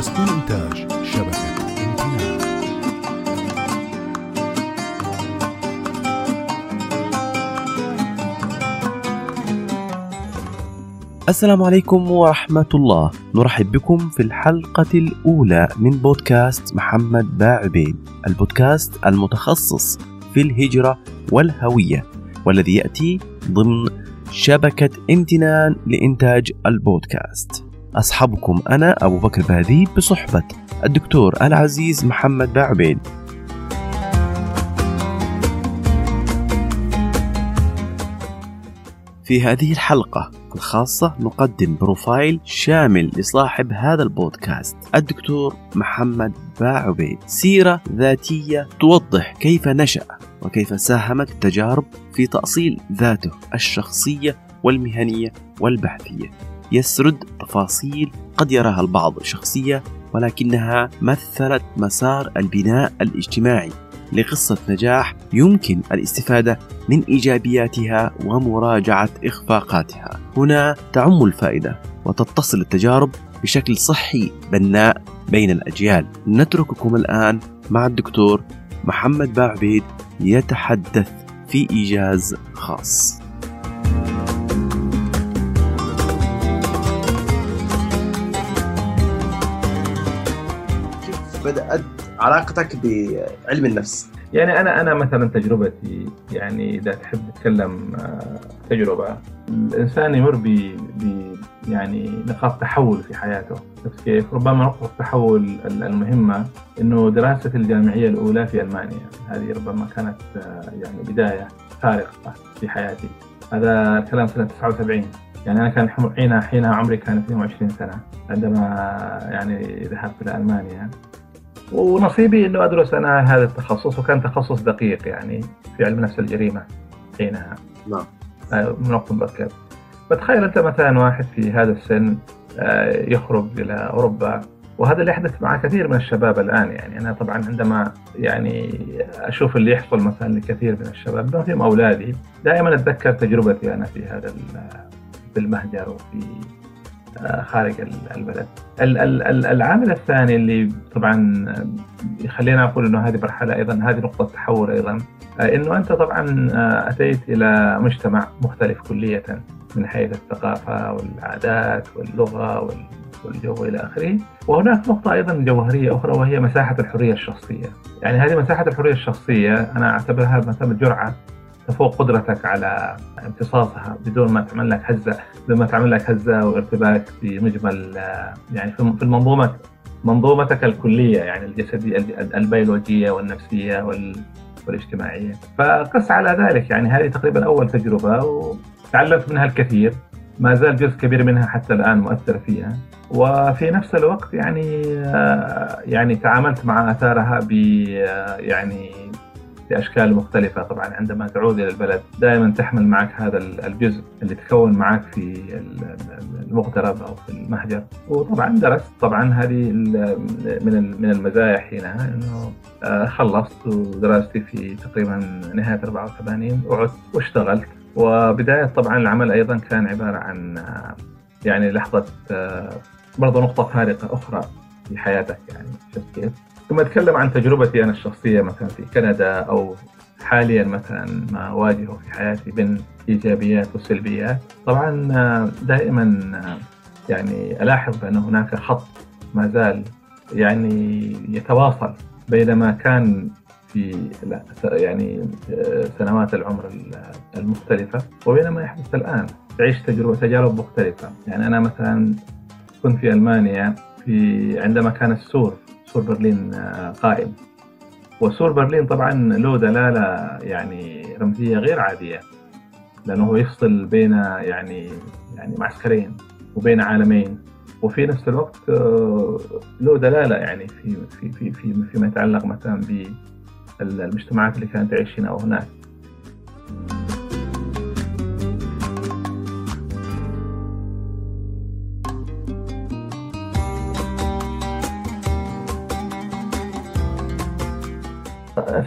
بودكاست من إنتاج شبكة السلام عليكم ورحمة الله. نرحب بكم في الحلقة الأولى من بودكاست محمد باعبيد البودكاست المتخصص في الهجرة والهوية والذي يأتي ضمن شبكة امتنان لإنتاج البودكاست. أصحبكم أنا أبو بكر بادي بصحبة الدكتور العزيز محمد باعبيد في هذه الحلقة الخاصة نقدم بروفايل شامل لصاحب هذا البودكاست الدكتور محمد باعبيد سيرة ذاتية توضح كيف نشأ وكيف ساهمت التجارب في تأصيل ذاته الشخصية والمهنية والبحثية. يسرد تفاصيل قد يراها البعض شخصية ولكنها مثلت مسار البناء الاجتماعي لقصة نجاح يمكن الاستفادة من إيجابياتها ومراجعة إخفاقاتها. هنا تعم الفائدة وتتصل التجارب بشكل صحي بناء بين الأجيال. نترككم الآن مع الدكتور محمد باعبيد يتحدث في إيجاز خاص. بدأت علاقتك بعلم النفس؟ يعني أنا أنا مثلا تجربتي يعني إذا تحب تتكلم آه، تجربة الإنسان يمر ب يعني نقاط تحول في حياته. شفت كيف؟ ربما نقطة التحول ال- المهمة إنه دراستي الجامعية الأولى في ألمانيا. هذه ربما كانت آه، يعني بداية فارقة في حياتي. هذا الكلام سنة 79 يعني أنا كان حينها حينها عمري كان 22 سنة عندما يعني ذهبت إلى ألمانيا. ونصيبي إنه أدرس أنا هذا التخصص وكان تخصص دقيق يعني في علم نفس الجريمة حينها. نعم. آه، من وقت مبكر فتخيل أنت مثلا واحد في هذا السن آه، يخرج إلى أوروبا وهذا اللي يحدث مع كثير من الشباب الآن يعني. أنا طبعا عندما يعني أشوف اللي يحصل مثلا لكثير من الشباب بما فيهم أولادي دائما أتذكر تجربتي أنا في هذا في المهجر وفي خارج ال- البلد. ال- ال- ال- العامل الثاني اللي طبعا يخلينا أقول إنه هذه مرحلة أيضا هذه نقطة تحول أيضا آه، إنه أنت طبعا آه، أتيت إلى مجتمع مختلف كليه من حيث الثقافة والعادات واللغة وال- والجو إلى آخره. وهناك نقطة أيضا جوهرية أخرى وهي مساحة الحرية الشخصية. يعني هذه مساحة الحرية الشخصية أنا أعتبرها مثلا جرعة تفوق قدرتك على امتصاصها بدون ما تعمل لك هزة بدون ما تعمل لك هزة وارتباك في مجمل آه، يعني في في المنظومه منظومتك الكلية يعني الجسدية البيولوجية والنفسية وال والاجتماعية. فقس على ذلك يعني هذه تقريبا أول تجربة وتعلمت منها الكثير. ما زال جزء كبير منها حتى الآن مؤثر فيها. وفي نفس الوقت يعني آه، يعني تعاملت مع آثارها ب آه، يعني بأشكال مختلفة طبعا. عندما تعود إلى البلد دائما تحمل معك هذا الجزء اللي تكون معك في ال- ال- المغترب أو في المهجر. وطبعا درست طبعا هذه من من المزايا حينها إنه آه، خلصت دراستي في تقريبا نهاية 84 وعدت واشتغلت. وبداية طبعا العمل أيضا كان عبارة عن آه، يعني لحظة آه، برضه نقطة فارقة أخرى في حياتك يعني شفت كيف؟ ثم أتكلم عن تجربتي أنا الشخصية مثلا في كندا أو حاليا مثلا ما أواجهه في حياتي بين إيجابيات وسلبيات. طبعا آه، دائما آه، يعني ألاحظ بان هناك خط ما زال يعني يتواصل بينما كان في لا يعني آه، سنوات العمر ال- المختلفة وبينما يحدث الآن. تعيش تجربة تجارب مختلفة. يعني أنا مثلا كنت في ألمانيا في عندما كان السور سور برلين آه، قائم. وسور برلين طبعا له دلالة يعني رمزية غير عادية لأنه هو يفصل بين يعني يعني معسكرين وبين عالمين. وفي نفس الوقت آه، له دلالة يعني في في في في فيما يتعلق مثلا بالمجتمعات اللي كانت تعيش هنا وهناك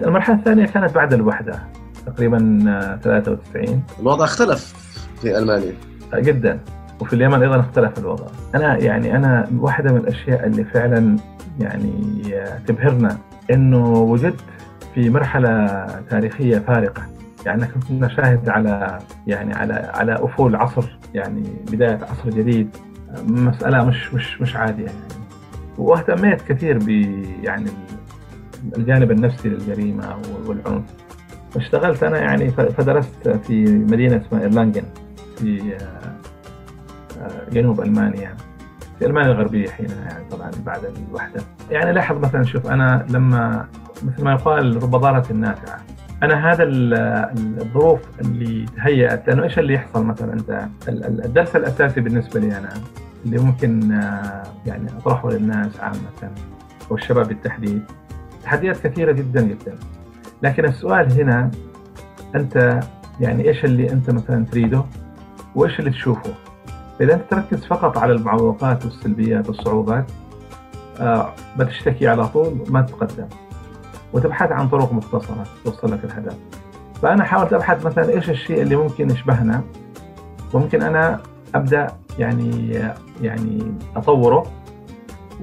المرحلة الثانية كانت بعد الوحدة تقريبا آه، 93 الوضع اختلف في ألمانيا. جدا. وفي اليمن أيضا اختلف الوضع. أنا يعني أنا واحدة من الأشياء اللي فعلا يعني تبهرنا إنه وجدت في مرحلة تاريخية فارقة. يعني كنت نشاهد على يعني على على أفول عصر يعني بداية عصر جديد. مسألة مش مش مش عادية. يعني وأهتميت كثير ب يعني الجانب النفسي للجريمة والعنف. اشتغلت أنا يعني فدرست في مدينة اسمها إيرلانجن في جنوب ألمانيا في ألمانيا الغربية حينها يعني طبعا بعد الوحدة. يعني لاحظ مثلا شوف أنا لما مثل ما يقال رب ضارة النافعه أنا هذا الظروف اللي تهيأت لأنه إيش اللي يحصل مثلا؟ أنت الدرس الأساسي بالنسبة لي أنا اللي ممكن يعني أطرحه للناس عامة والشباب بالتحديد تحديات كثيرة جدا جدا لكن السؤال هنا أنت يعني إيش اللي أنت مثلا تريده؟ وإيش اللي تشوفه؟ إذا أنت تركز فقط على المعوقات والسلبيات والصعوبات آه بتشتكي على طول ما تتقدم وتبحث عن طرق مختصرة توصل لك الهدف. فأنا حاولت أبحث مثلا إيش الشيء اللي ممكن يشبهنا وممكن أنا أبدأ يعني يعني أطوره.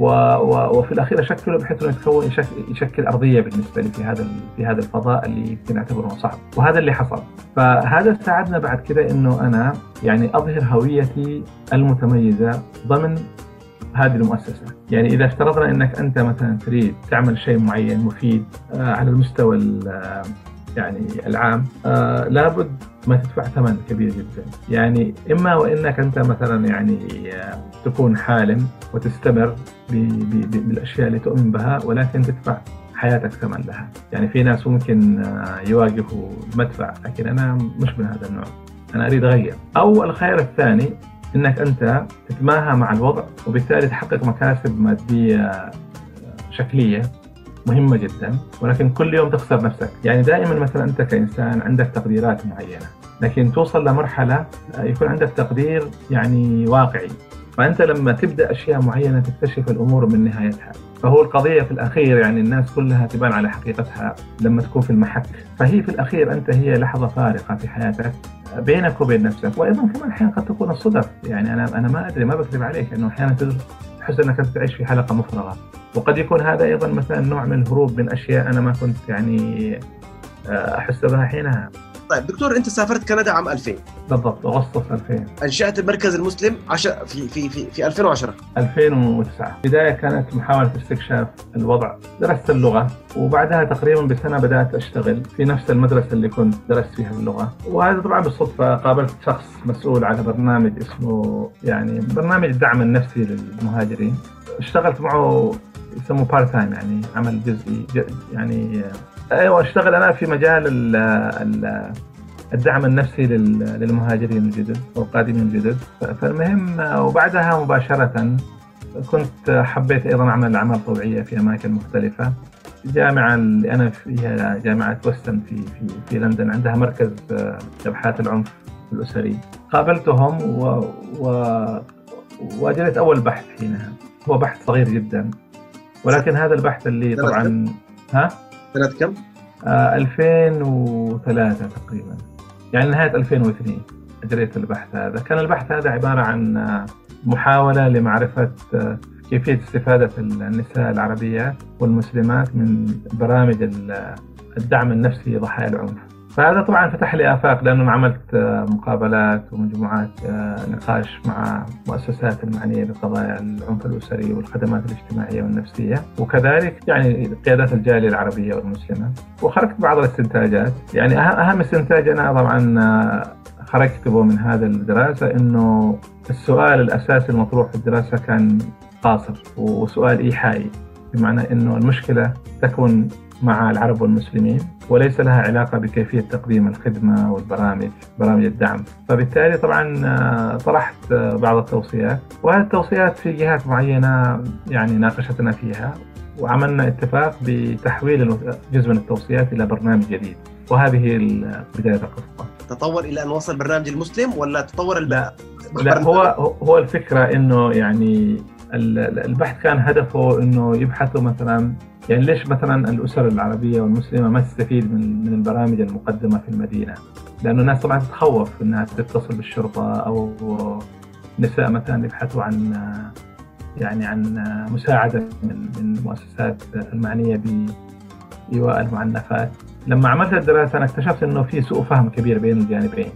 و و وفي الأخير أشكله بحيث إنه يتكون يشكل, يشكل أرضية بالنسبة لي في هذا في هذا الفضاء اللي يمكن أعتبره صعب وهذا اللي حصل. فهذا ساعدنا بعد كده إنه أنا يعني أظهر هويتي المتميزة ضمن هذه المؤسسة. يعني إذا افترضنا أنك أنت مثلا تريد تعمل شيء معين مفيد آه، على المستوى آه، يعني العام آه لابد ما تدفع ثمن كبير جدا. يعني إما وإنك أنت مثلا يعني آه تكون حالم وتستمر بالأشياء اللي تؤمن بها ولكن تدفع حياتك ثمن لها. يعني في ناس ممكن آه يواجهوا المدفع لكن أنا مش من هذا النوع. أنا أريد أغير. أو الخيار الثاني إنك أنت تتماهى مع الوضع وبالتالي تحقق مكاسب مادية شكلية مهمة جدا ولكن كل يوم تخسر نفسك. يعني دائما مثلا أنت كإنسان عندك تقديرات معينة لكن توصل لمرحلة يكون عندك تقدير يعني واقعي. فأنت لما تبدأ أشياء معينة تكتشف الأمور من نهايتها. فهو القضية في الأخير يعني الناس كلها تبان على حقيقتها لما تكون في المحك. فهي في الأخير أنت هي لحظة فارقة في حياتك بينك وبين نفسك. وأيضا كمان أحيانا قد تكون الصدف يعني أنا أنا ما أدري ما بكذب عليك انه أحيانا تحس أنت تعيش في حلقة مفرغة. وقد يكون هذا أيضا مثلا نوع من الهروب من أشياء أنا ما كنت يعني آه، أحس بها حينها. طيب دكتور أنت سافرت كندا عام 2000 بالضبط أغسطس 2000 أنشأت المركز المسلم عشر في في في في 2010 2009 بداية كانت محاولة استكشاف الوضع درست اللغة وبعدها تقريبا بسنة بدأت أشتغل في نفس المدرسة اللي كنت درست فيها اللغة. وهذا طبعا بالصدفة قابلت شخص مسؤول على برنامج اسمه يعني برنامج الدعم النفسي للمهاجرين. اشتغلت معه يسموه part time يعني عمل جزئي يعني أيوه أشتغل أنا في مجال ال ال الدعم النفسي للمهاجرين الجدد والقادمين الجدد فالمهم وبعدها مباشرة كنت حبيت أيضا أعمل أعمال طوعية في أماكن مختلفة. الجامعة اللي أنا فيها جامعة ويسترن في في في لندن عندها مركز أبحاث العنف الأسري. قابلتهم و, و وأجريت أول بحث حينها هو بحث صغير جدا ولكن هذا البحث اللي طبعا ها؟ سنة كم؟ آه 2003 تقريبا. يعني نهاية 2002 أجريت البحث هذا. كان البحث هذا عبارة عن آه، محاولة لمعرفة آه، كيفية استفادة النساء العربيات والمسلمات من برامج الدعم النفسي لضحايا العنف. فهذا طبعا فتح لي آفاق لأنه عملت آه، مقابلات ومجموعات آه، نقاش مع مؤسسات المعنية بقضايا العنف الأسري والخدمات الاجتماعية والنفسية. وكذلك يعني قيادات الجالية العربية والمسلمة. وخرجت بعض الاستنتاجات. يعني أهم استنتاج أنا طبعا خرجت به من هذا الدراسة إنه السؤال الأساسي المطروح في الدراسة كان قاصر وسؤال إيحائي بمعنى إنه المشكلة تكون مع العرب والمسلمين وليس لها علاقة بكيفية تقديم الخدمة والبرامج برامج الدعم. فبالتالي طبعا آه، طرحت آه، بعض التوصيات وهذه التوصيات في جهات معينة يعني ناقشتنا فيها وعملنا اتفاق بتحويل جزء من التوصيات إلى برنامج جديد. وهذه بداية القصة. تطور إلى أن وصل برنامج المسلم ولا تطور لا, لا هو هو الفكرة إنه يعني البحث كان هدفه إنه يبحثوا مثلا يعني ليش مثلا الأسر العربية والمسلمة ما تستفيد من من البرامج المقدمة في المدينة؟ لأنه الناس طبعا تتخوف إنها تتصل بالشرطة أو نساء مثلا يبحثوا عن يعني عن مساعدة من من المؤسسات المعنية بإيواء المعنفات لما عملت الدراسة أنا اكتشفت أنه في سوء فهم كبير بين الجانبين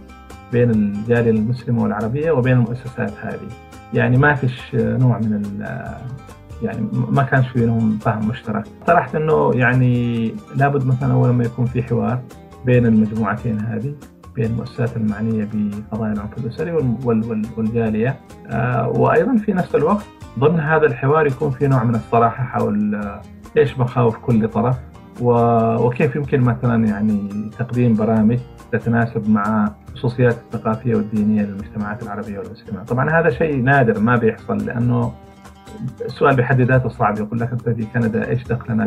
بين الجالية المسلمة والعربية وبين المؤسسات هذه يعني ما فيش نوع من يعني ما كانش بينهم فهم مشترك. طرحت إنه يعني لابد مثلا اول ما يكون في حوار بين المجموعتين هذه بين المؤسسات المعنية بقضايا العنف الاسري والجالية. آه، وأيضا في نفس الوقت ضمن هذا الحوار يكون في نوع من الصراحة حول آه، إيش مخاوف كل طرف وكيف يمكن مثلا يعني تقديم برامج تتناسب مع الخصوصيات الثقافية والدينية للمجتمعات العربية والمسلمة، طبعا هذا شيء نادر ما بيحصل لأنه السؤال بحد ذاته صعب يقول لك أنت في كندا إيش دخلنا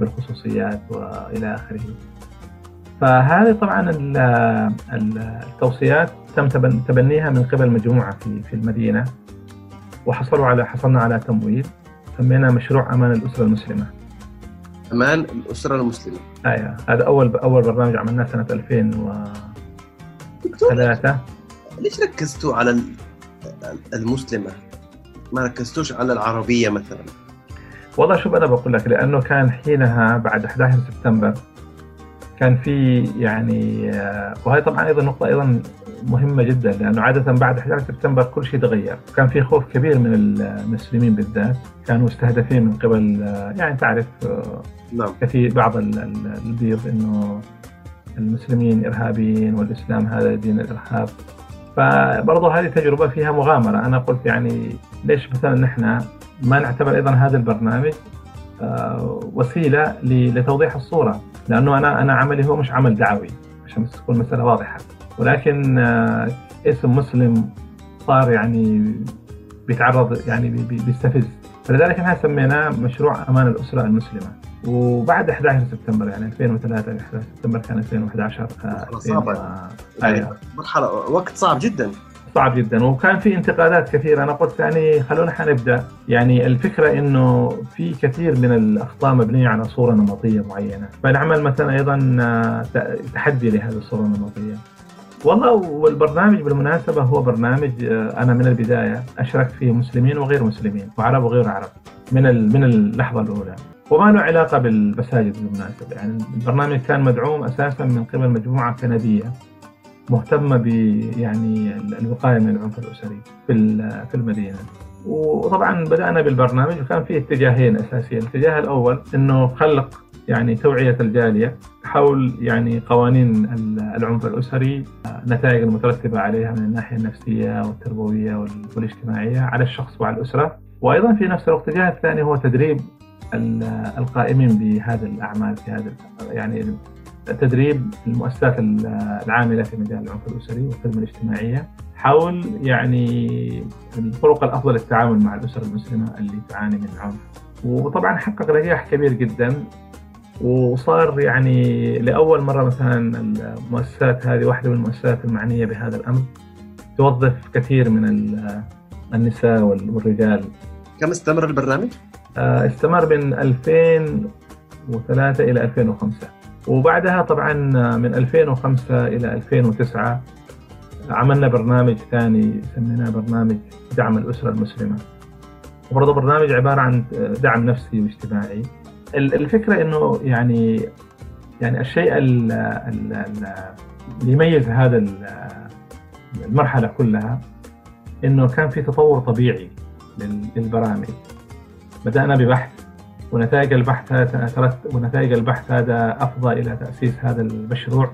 بالخصوصيات وإلى آخره. فهذه طبعا التوصيات تم تبنيها من قبل مجموعة في في المدينة وحصلوا على حصلنا على تمويل سميناه مشروع أمان الأسرة المسلمة. أمان الأسرة المسلمة. أيوه هذا أول أول برنامج عملناه سنة 2003 ليش ركزتوا على المسلمة؟ ما ركزتوش على العربية مثلا؟ والله شوف أنا بقول لك لأنه كان حينها بعد 11 سبتمبر كان في يعني آه، وهي طبعا أيضا نقطة أيضا مهمة جدا لأنه عادة بعد 11 سبتمبر كل شيء تغير، كان في خوف كبير من المسلمين بالذات، كانوا مستهدفين من قبل آه، يعني تعرف آه، نعم. كثير بعض البيض إنه المسلمين إرهابيين والإسلام هذا دين الإرهاب. فبرضه هذه تجربة فيها مغامرة. أنا قلت يعني ليش مثلا نحن ما نعتبر أيضا هذا البرنامج آه، وسيلة لتوضيح الصورة. لأنه أنا أنا عملي هو مش عمل دعوي عشان تكون مسألة واضحة. ولكن آه، اسم مسلم صار يعني بيتعرض يعني بيستفز. فلذلك إحنا سميناه مشروع أمان الأسرة المسلمة. وبعد 11 سبتمبر يعني 2003 11 سبتمبر كان 2011 أيوة. مرحلة وقت صعب جدا. صعب جدا وكان في انتقادات كثيرة. أنا قلت يعني خلونا حنبدأ. يعني الفكرة إنه في كثير من الأخطاء مبنية على صورة نمطية معينة. فنعمل مثلا أيضا آه، تحدي لهذه الصورة النمطية. والله والبرنامج بالمناسبة هو برنامج آه، أنا من البداية أشركت فيه مسلمين وغير مسلمين وعرب وغير عرب من من اللحظة الأولى. وما له علاقة بالمساجد بالمناسبة. يعني البرنامج كان مدعوم أساسا من قبل مجموعة كندية. مهتمة ب يعني الوقاية من العنف الأسري في في المدينة. وطبعا بدأنا بالبرنامج وكان فيه اتجاهين أساسيين، الاتجاه الأول إنه خلق يعني توعية الجالية حول يعني قوانين العنف الأسري النتائج المترتبة عليها من الناحية النفسية والتربوية والاجتماعية على الشخص وعلى الأسرة، وأيضا في نفس الوقت الاتجاه الثاني هو تدريب القائمين بهذه الأعمال في هذا يعني تدريب المؤسسات العاملة في مجال العنف الأسري والخدمة الاجتماعية حول يعني الطرق الأفضل للتعامل مع الاسر المسلمة اللي تعاني من عنف. وطبعا حقق نجاح كبير جدا وصار يعني لأول مرة مثلا المؤسسات هذه واحدة من المؤسسات المعنية بهذا الأمر توظف كثير من النساء والرجال. كم استمر البرنامج؟ آه، استمر من 2003 إلى 2005 وبعدها طبعا من 2005 إلى 2009 عملنا برنامج ثاني سميناه برنامج دعم الأسرة المسلمة. وبرضه برنامج عبارة عن دعم نفسي واجتماعي. الفكرة أنه يعني يعني الشيء اللي يميز هذا المرحلة كلها أنه كان في تطور طبيعي للبرامج. بدأنا ببحث ونتائج البحث هذا ونتائج البحث هذا افضى إلى تأسيس هذا المشروع.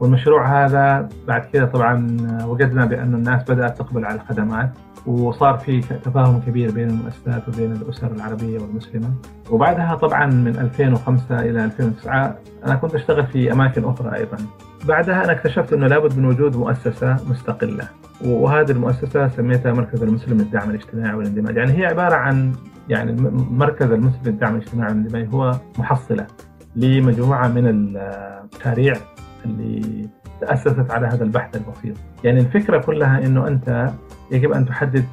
والمشروع هذا بعد كده طبعا وجدنا بأن الناس بدأت تقبل على الخدمات وصار في تفاهم كبير بين المؤسسات وبين الأسر العربية والمسلمة. وبعدها طبعا من 2005 إلى 2009 أنا كنت أشتغل في أماكن أخرى أيضا. بعدها أنا اكتشفت أنه لابد من وجود مؤسسة مستقلة وهذه المؤسسة سميتها مركز المسلم للدعم الاجتماعي والاندماج. يعني هي عبارة عن يعني مركز المسلم للدعم الاجتماعي والاندماج هو محصلة لمجموعة من المشاريع اللي تأسست على هذا البحث البسيط. يعني الفكرة كلها أنه أنت يجب أن تحدد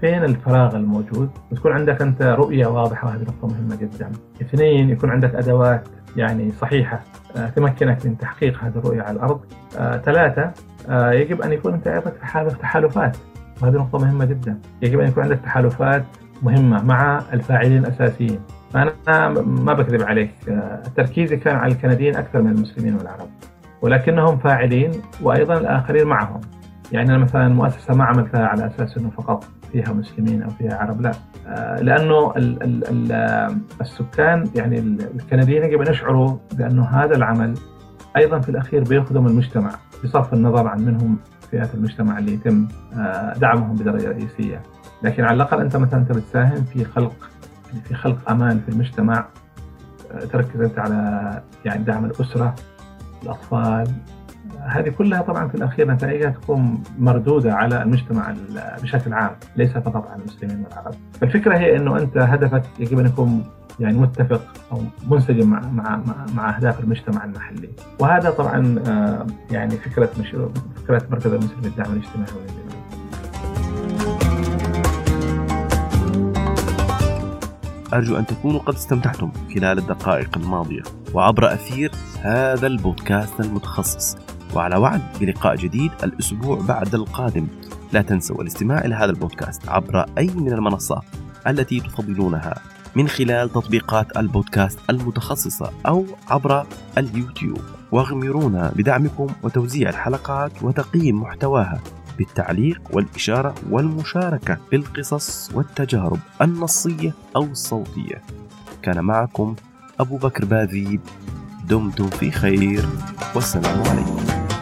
فين الفراغ الموجود وتكون عندك أنت رؤية واضحة وهذه نقطة مهمة جدا. اثنين يكون عندك أدوات يعني صحيحة آه، تمكنك من تحقيق هذه الرؤية على الأرض. آه، ثلاثة آه، يجب أن يكون أنت أيضا في حالة تحالفات وهذه نقطة مهمة جدا. يجب أن يكون عندك تحالفات مهمة مع الفاعلين الأساسيين. فأنا ما بكذب عليك تركيزي كان على الكنديين أكثر من المسلمين والعرب ولكنهم فاعلين وأيضا الآخرين معهم. يعني مثلا مؤسسة ما عملتها على أساس أنه فقط فيها مسلمين أو فيها عرب لا. لأنه ال ال ال السكان يعني الكنديين يجب أن يشعروا بأنه هذا العمل أيضا في الأخير بيخدم المجتمع بصرف النظر عن منهم فئات المجتمع اللي يتم دعمهم بدرجة رئيسية. لكن على الأقل أنت مثلا أنت بتساهم في خلق في خلق أمان في المجتمع. آه، تركز أنت على يعني دعم الأسرة الأطفال. هذه كلها طبعا في الأخير نتائجها تكون مردودة على المجتمع بشكل عام ليس فقط على المسلمين والعرب. فالفكرة هي إنه أنت هدفك يجب أن يكون يعني متفق أو منسجم مع مع مع أهداف المجتمع المحلي. وهذا طبعا آه، يعني فكرة مشروع فكرة مركز المسلم للدعم الاجتماعي أرجو أن تكونوا قد استمتعتم خلال الدقائق الماضية. وعبر أثير هذا البودكاست المتخصص. وعلى وعد بلقاء جديد الأسبوع بعد القادم. لا تنسوا الاستماع إلى هذا البودكاست عبر أي من المنصات التي تفضلونها. من خلال تطبيقات البودكاست المتخصصة أو عبر اليوتيوب. واغمرونا بدعمكم وتوزيع الحلقات وتقييم محتواها. بالتعليق والإشارة والمشاركة بالقصص والتجارب النصية أو الصوتية. كان معكم أبو بكر باذيب دمتم في خير. والسلام عليكم.